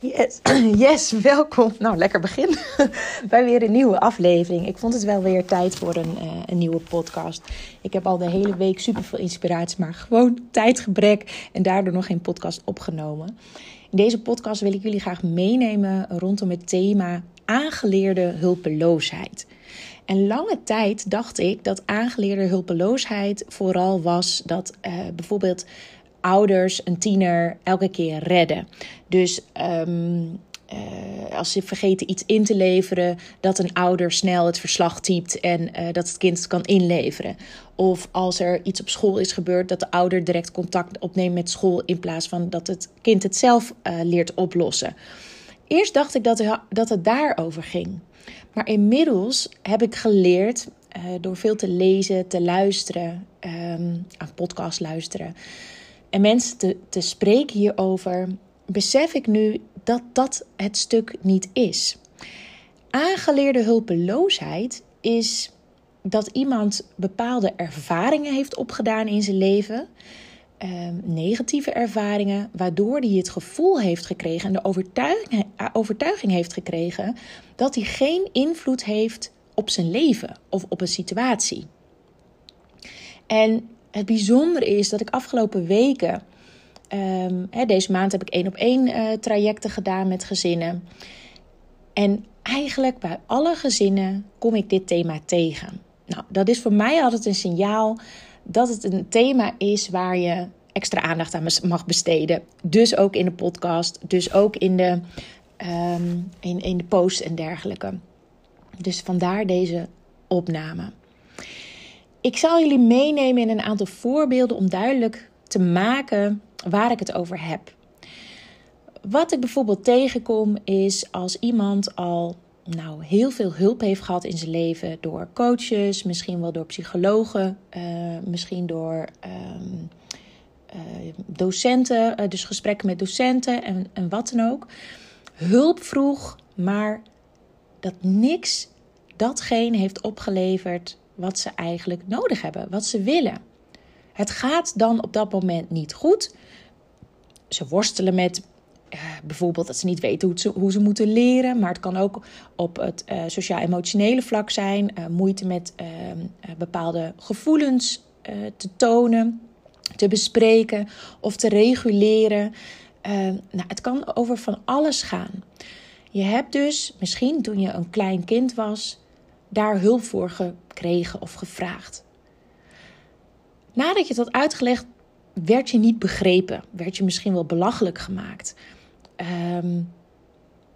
Yes, yes, welkom. Nou, lekker begin bij weer een nieuwe aflevering. Ik vond het wel weer tijd voor een, uh, een nieuwe podcast. Ik heb al de hele week super veel inspiratie, maar gewoon tijdgebrek en daardoor nog geen podcast opgenomen. In deze podcast wil ik jullie graag meenemen rondom het thema aangeleerde hulpeloosheid. En lange tijd dacht ik dat aangeleerde hulpeloosheid vooral was dat uh, bijvoorbeeld ouders een tiener elke keer redden. Dus um, uh, als ze vergeten iets in te leveren, dat een ouder snel het verslag typt en uh, dat het kind kan inleveren. Of als er iets op school is gebeurd, dat de ouder direct contact opneemt met school in plaats van dat het kind het zelf uh, leert oplossen. Eerst dacht ik dat, dat het daarover ging. Maar inmiddels heb ik geleerd, door veel te lezen, te luisteren, um, aan podcast luisteren en mensen te, spreken hierover, besef ik nu dat dat het stuk niet is. Aangeleerde hulpeloosheid is dat iemand bepaalde ervaringen heeft opgedaan in zijn leven, eh, negatieve ervaringen, waardoor hij het gevoel heeft gekregen en de overtuiging, overtuiging heeft gekregen dat hij geen invloed heeft op zijn leven of op een situatie. En het bijzondere is dat ik afgelopen weken, um, hè, deze maand heb ik één op één uh, trajecten gedaan met gezinnen. En eigenlijk bij alle gezinnen kom ik dit thema tegen. Nou, dat is voor mij altijd een signaal dat het een thema is waar je extra aandacht aan mag besteden. Dus ook in de podcast, dus ook in de, um, in, in de post en dergelijke. Dus vandaar deze opname. Ik zal jullie meenemen in een aantal voorbeelden om duidelijk te maken waar ik het over heb. Wat ik bijvoorbeeld tegenkom is als iemand al nou, heel veel hulp heeft gehad in zijn leven door coaches, misschien wel door psychologen, uh, misschien door um, uh, docenten, uh, dus gesprekken met docenten en, en wat dan ook. Hulp vroeg, maar dat niks datgene heeft opgeleverd wat ze eigenlijk nodig hebben, wat ze willen. Het gaat dan op dat moment niet goed. Ze worstelen met uh, bijvoorbeeld dat ze niet weten hoe ze, hoe ze moeten leren, maar het kan ook op het uh, sociaal-emotionele vlak zijn, uh, moeite met bepaalde gevoelens te tonen, te bespreken of te reguleren. Nou, het kan over van alles gaan. Je hebt dus misschien toen je een klein kind was, daar hulp voor gekregen of gevraagd. Nadat je had uitgelegd, werd je niet begrepen, werd je misschien wel belachelijk gemaakt. Um,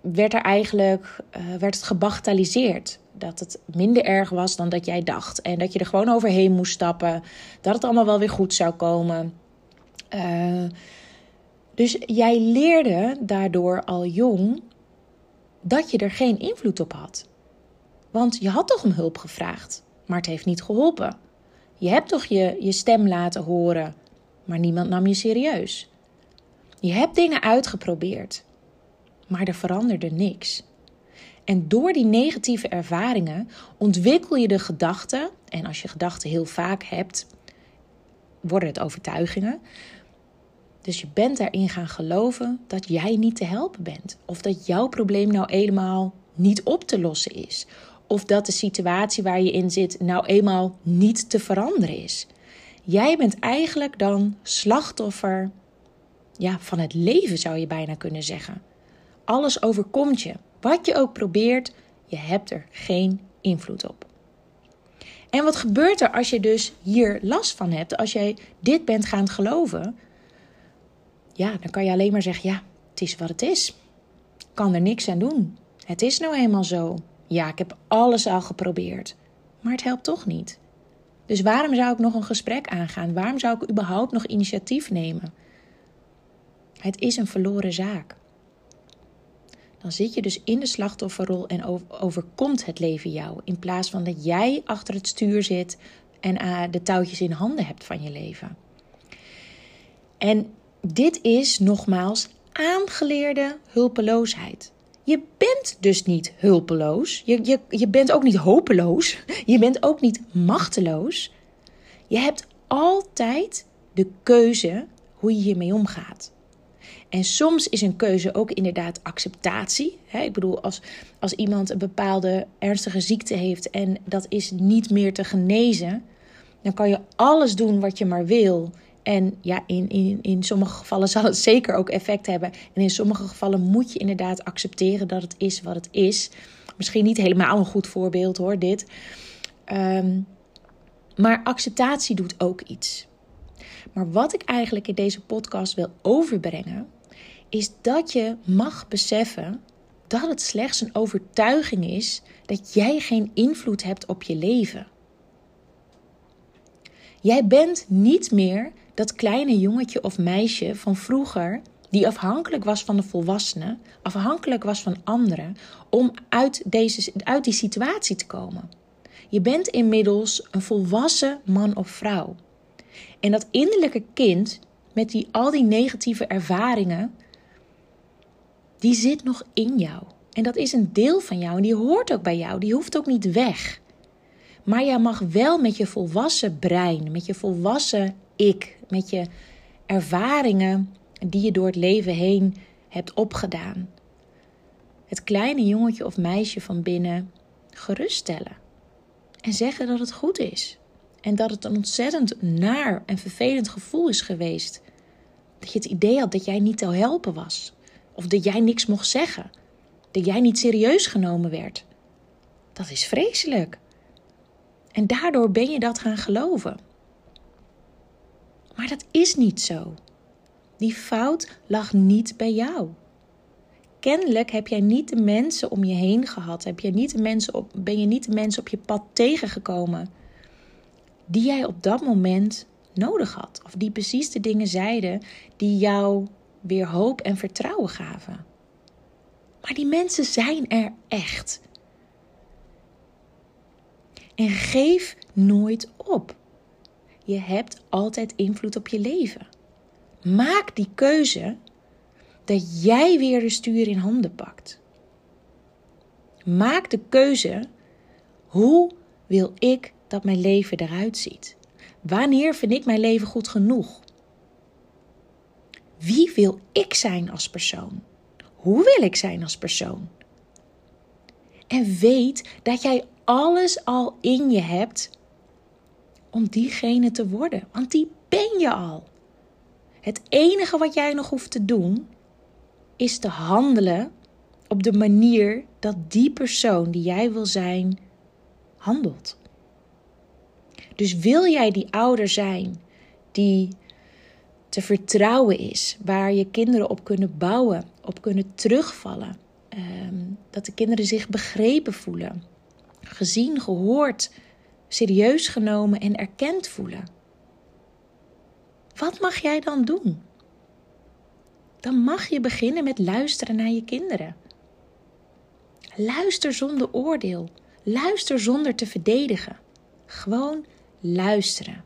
werd er eigenlijk uh, werd het gebagatelliseerd. Dat het minder erg was dan dat jij dacht. En dat je er gewoon overheen moest stappen. Dat het allemaal wel weer goed zou komen. Uh, dus jij leerde daardoor al jong dat je er geen invloed op had. Want je had toch om hulp gevraagd, maar het heeft niet geholpen. Je hebt toch je, je stem laten horen, maar niemand nam je serieus. Je hebt dingen uitgeprobeerd, maar er veranderde niks. En door die negatieve ervaringen ontwikkel je de gedachte, en als je gedachten heel vaak hebt, worden het overtuigingen. Dus je bent daarin gaan geloven dat jij niet te helpen bent. Of dat jouw probleem nou helemaal niet op te lossen is of dat de situatie waar je in zit nou eenmaal niet te veranderen is. Jij bent eigenlijk dan slachtoffer ja, van het leven, zou je bijna kunnen zeggen. Alles overkomt je. Wat je ook probeert, je hebt er geen invloed op. En wat gebeurt er als je dus hier last van hebt, als jij dit bent gaan geloven? Ja, dan kan je alleen maar zeggen: ja, het is wat het is. Kan er niks aan doen. Het is nou eenmaal zo. Ja, ik heb alles al geprobeerd, maar het helpt toch niet. Dus waarom zou ik nog een gesprek aangaan? Waarom zou ik überhaupt nog initiatief nemen? Het is een verloren zaak. Dan zit je dus in de slachtofferrol en overkomt het leven jou. In plaats van dat jij achter het stuur zit en uh, de touwtjes in handen hebt van je leven. En dit is nogmaals aangeleerde hulpeloosheid. Je bent dus niet hulpeloos. Je, je, je bent ook niet hopeloos. Je bent ook niet machteloos. Je hebt altijd de keuze hoe je hiermee omgaat. En soms is een keuze ook inderdaad acceptatie. ik bedoel, als, als iemand een bepaalde ernstige ziekte heeft en dat is niet meer te genezen, dan kan je alles doen wat je maar wil. En ja, in, in, in sommige gevallen zal het zeker ook effect hebben. En in sommige gevallen moet je inderdaad accepteren dat het is wat het is. Misschien niet helemaal een goed voorbeeld hoor, dit. Um, maar acceptatie doet ook iets. Maar wat ik eigenlijk in deze podcast wil overbrengen, is dat je mag beseffen dat het slechts een overtuiging is dat jij geen invloed hebt op je leven. Jij bent niet meer dat kleine jongetje of meisje van vroeger die afhankelijk was van de volwassenen, afhankelijk was van anderen, om uit, deze, uit die situatie te komen. Je bent inmiddels een volwassen man of vrouw. En dat innerlijke kind met die, al die negatieve ervaringen, die zit nog in jou. En dat is een deel van jou en die hoort ook bij jou. Die hoeft ook niet weg. Maar jij mag wel met je volwassen brein, met je volwassen ik, met je ervaringen die je door het leven heen hebt opgedaan, het kleine jongetje of meisje van binnen geruststellen. En zeggen dat het goed is. En dat het een ontzettend naar en vervelend gevoel is geweest. Dat je het idee had dat jij niet te helpen was. Of dat jij niks mocht zeggen. Dat jij niet serieus genomen werd. Dat is vreselijk. En daardoor ben je dat gaan geloven. Maar dat is niet zo. Die fout lag niet bij jou. Kennelijk heb jij niet de mensen om je heen gehad. Heb je niet de mensen op, ben je niet de mensen op je pad tegengekomen die jij op dat moment nodig had. Of die precies de dingen zeiden die jou weer hoop en vertrouwen gaven. Maar die mensen zijn er echt. En geef nooit op. Je hebt altijd invloed op je leven. Maak die keuze dat jij weer de stuur in handen pakt. Maak de keuze: hoe wil ik dat mijn leven eruit ziet? Wanneer vind ik mijn leven goed genoeg? Wie wil ik zijn als persoon? Hoe wil ik zijn als persoon? En weet dat jij alles al in je hebt om diegene te worden, want die ben je al. Het enige wat jij nog hoeft te doen is te handelen op de manier dat die persoon die jij wil zijn handelt. Dus wil jij die ouder zijn die te vertrouwen is, waar je kinderen op kunnen bouwen, op kunnen terugvallen, ehm, dat de kinderen zich begrepen voelen, gezien, gehoord, serieus genomen en erkend voelen. Wat mag jij dan doen? Dan mag je beginnen met luisteren naar je kinderen. Luister zonder oordeel. Luister zonder te verdedigen. Gewoon luisteren.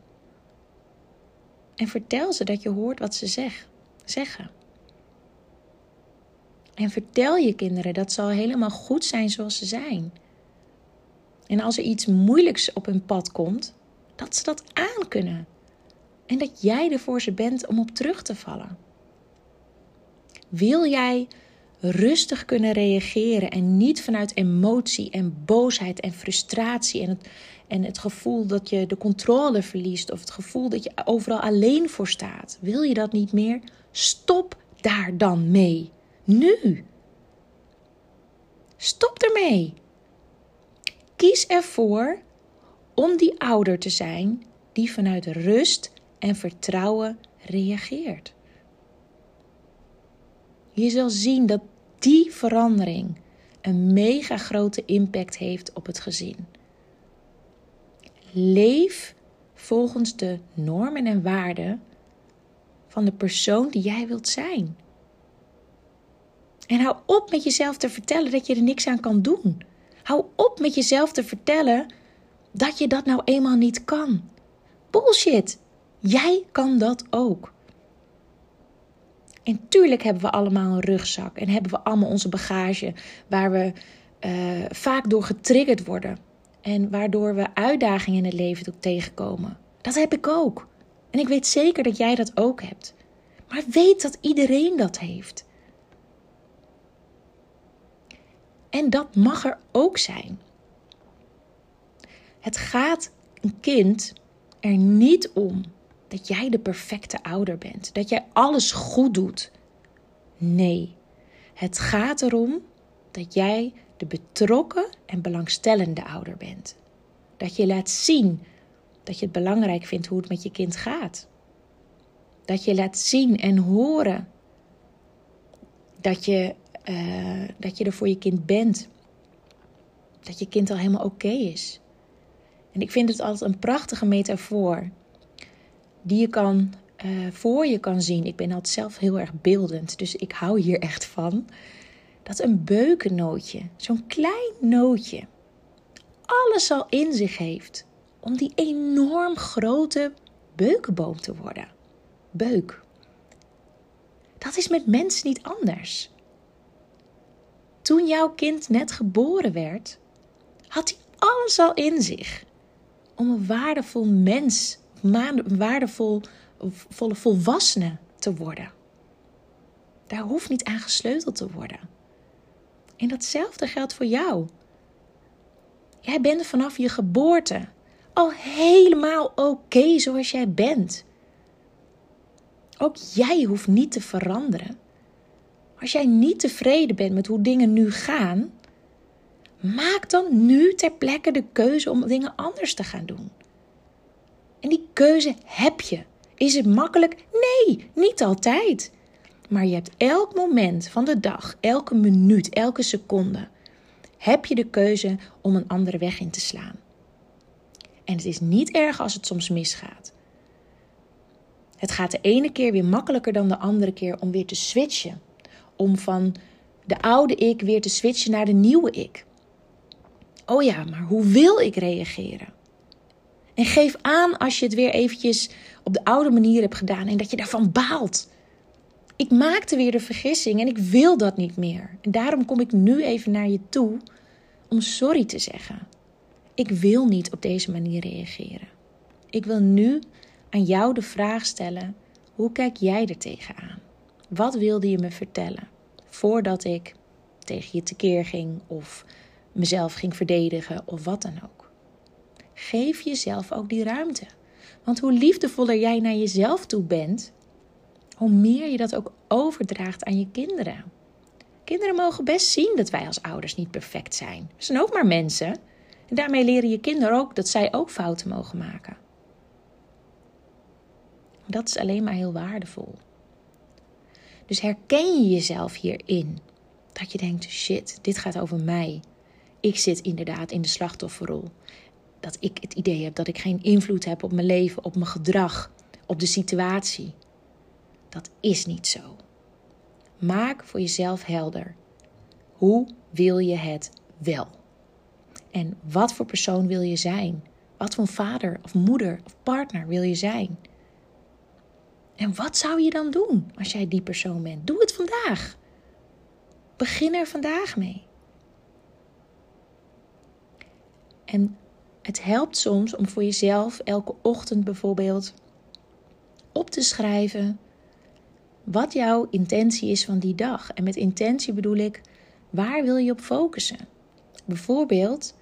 En vertel ze dat je hoort wat ze zeg, zeggen. En vertel je kinderen dat ze al helemaal goed zijn zoals ze zijn. En als er iets moeilijks op hun pad komt, dat ze dat aan kunnen. En dat jij er voor ze bent om op terug te vallen. Wil jij rustig kunnen reageren en niet vanuit emotie en boosheid en frustratie en het, en het gevoel dat je de controle verliest of het gevoel dat je overal alleen voor staat? Wil je dat niet meer? Stop daar dan mee. Nu. Stop ermee. Kies ervoor om die ouder te zijn die vanuit rust en vertrouwen reageert. Je zal zien dat die verandering een mega grote impact heeft op het gezin. Leef volgens de normen en waarden van de persoon die jij wilt zijn. En hou op met jezelf te vertellen dat je er niks aan kan doen. Hou op met jezelf te vertellen dat je dat nou eenmaal niet kan. Bullshit. Jij kan dat ook. En tuurlijk hebben we allemaal een rugzak en hebben we allemaal onze bagage waar we uh, vaak door getriggerd worden. En waardoor we uitdagingen in het leven tegenkomen. Dat heb ik ook. En ik weet zeker dat jij dat ook hebt. Maar weet dat iedereen dat heeft. En dat mag er ook zijn. Het gaat een kind er niet om dat jij de perfecte ouder bent, dat jij alles goed doet. Nee, het gaat erom dat jij de betrokken en belangstellende ouder bent. Dat je laat zien dat je het belangrijk vindt hoe het met je kind gaat. Dat je laat zien en horen dat je, uh, dat je er voor je kind bent. Dat je kind al helemaal oké is. En ik vind het altijd een prachtige metafoor die je kan, uh, voor je kan zien. Ik ben altijd zelf heel erg beeldend, dus ik hou hier echt van. Dat een beukennootje, zo'n klein nootje, alles al in zich heeft om die enorm grote beukenboom te worden. Beuk. Dat is met mensen niet anders. Toen jouw kind net geboren werd, had hij alles al in zich om een waardevol mens, een waardevol volwassene te worden. Daar hoeft niet aan gesleuteld te worden. En datzelfde geldt voor jou. Jij bent vanaf je geboorte al helemaal oké zoals jij bent. Ook jij hoeft niet te veranderen. Als jij niet tevreden bent met hoe dingen nu gaan, maak dan nu ter plekke de keuze om dingen anders te gaan doen. En die keuze heb je. Is het makkelijk? Nee, niet altijd. Maar je hebt elk moment van de dag, elke minuut, elke seconde, heb je de keuze om een andere weg in te slaan. En het is niet erg als het soms misgaat. Het gaat de ene keer weer makkelijker dan de andere keer om weer te switchen. Om van de oude ik weer te switchen naar de nieuwe ik. Oh ja, maar hoe wil ik reageren? En geef aan als je het weer eventjes op de oude manier hebt gedaan en dat je daarvan baalt. Ik maakte weer de vergissing en ik wil dat niet meer. En daarom kom ik nu even naar je toe om sorry te zeggen. Ik wil niet op deze manier reageren. Ik wil nu aan jou de vraag stellen: hoe kijk jij er tegenaan? Wat wilde je me vertellen voordat ik tegen je tekeer ging of mezelf ging verdedigen of wat dan ook? Geef jezelf ook die ruimte. Want hoe liefdevoller jij naar jezelf toe bent, hoe meer je dat ook overdraagt aan je kinderen. Kinderen mogen best zien dat wij als ouders niet perfect zijn. We zijn ook maar mensen. En daarmee leren je kinderen ook dat zij ook fouten mogen maken. Dat is alleen maar heel waardevol. Dus herken je jezelf hierin? Dat je denkt: shit, dit gaat over mij. Ik zit inderdaad in de slachtofferrol. Dat ik het idee heb dat ik geen invloed heb op mijn leven, op mijn gedrag, op de situatie. Dat is niet zo. Maak voor jezelf helder. Hoe wil je het wel? En wat voor persoon wil je zijn? Wat voor vader of moeder of partner wil je zijn? En wat zou je dan doen als jij die persoon bent? Doe het vandaag. Begin er vandaag mee. En het helpt soms om voor jezelf elke ochtend bijvoorbeeld op te schrijven wat jouw intentie is van die dag. En met intentie bedoel ik, waar wil je op focussen? Bijvoorbeeld,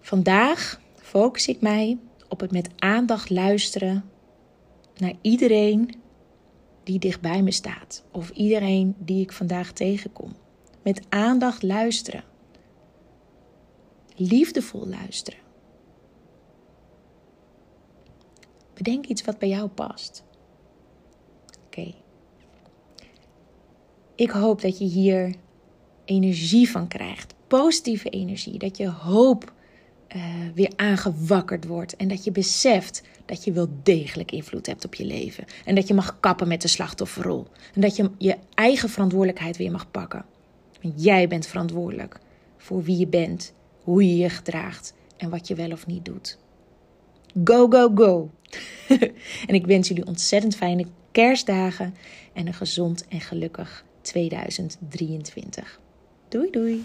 vandaag focus ik mij op het met aandacht luisteren naar iedereen die dichtbij me staat. Of iedereen die ik vandaag tegenkom. Met aandacht luisteren. Liefdevol luisteren. Bedenk iets wat bij jou past. Oké. Ik hoop dat je hier energie van krijgt. Positieve energie. Dat je hoop uh, weer aangewakkerd wordt. En dat je beseft dat je wel degelijk invloed hebt op je leven. En dat je mag kappen met de slachtofferrol. En dat je je eigen verantwoordelijkheid weer mag pakken. Want jij bent verantwoordelijk voor wie je bent, hoe je je gedraagt en wat je wel of niet doet. Go, go, go! en ik wens jullie ontzettend fijne kerstdagen en een gezond en gelukkig 2023. Doei doei!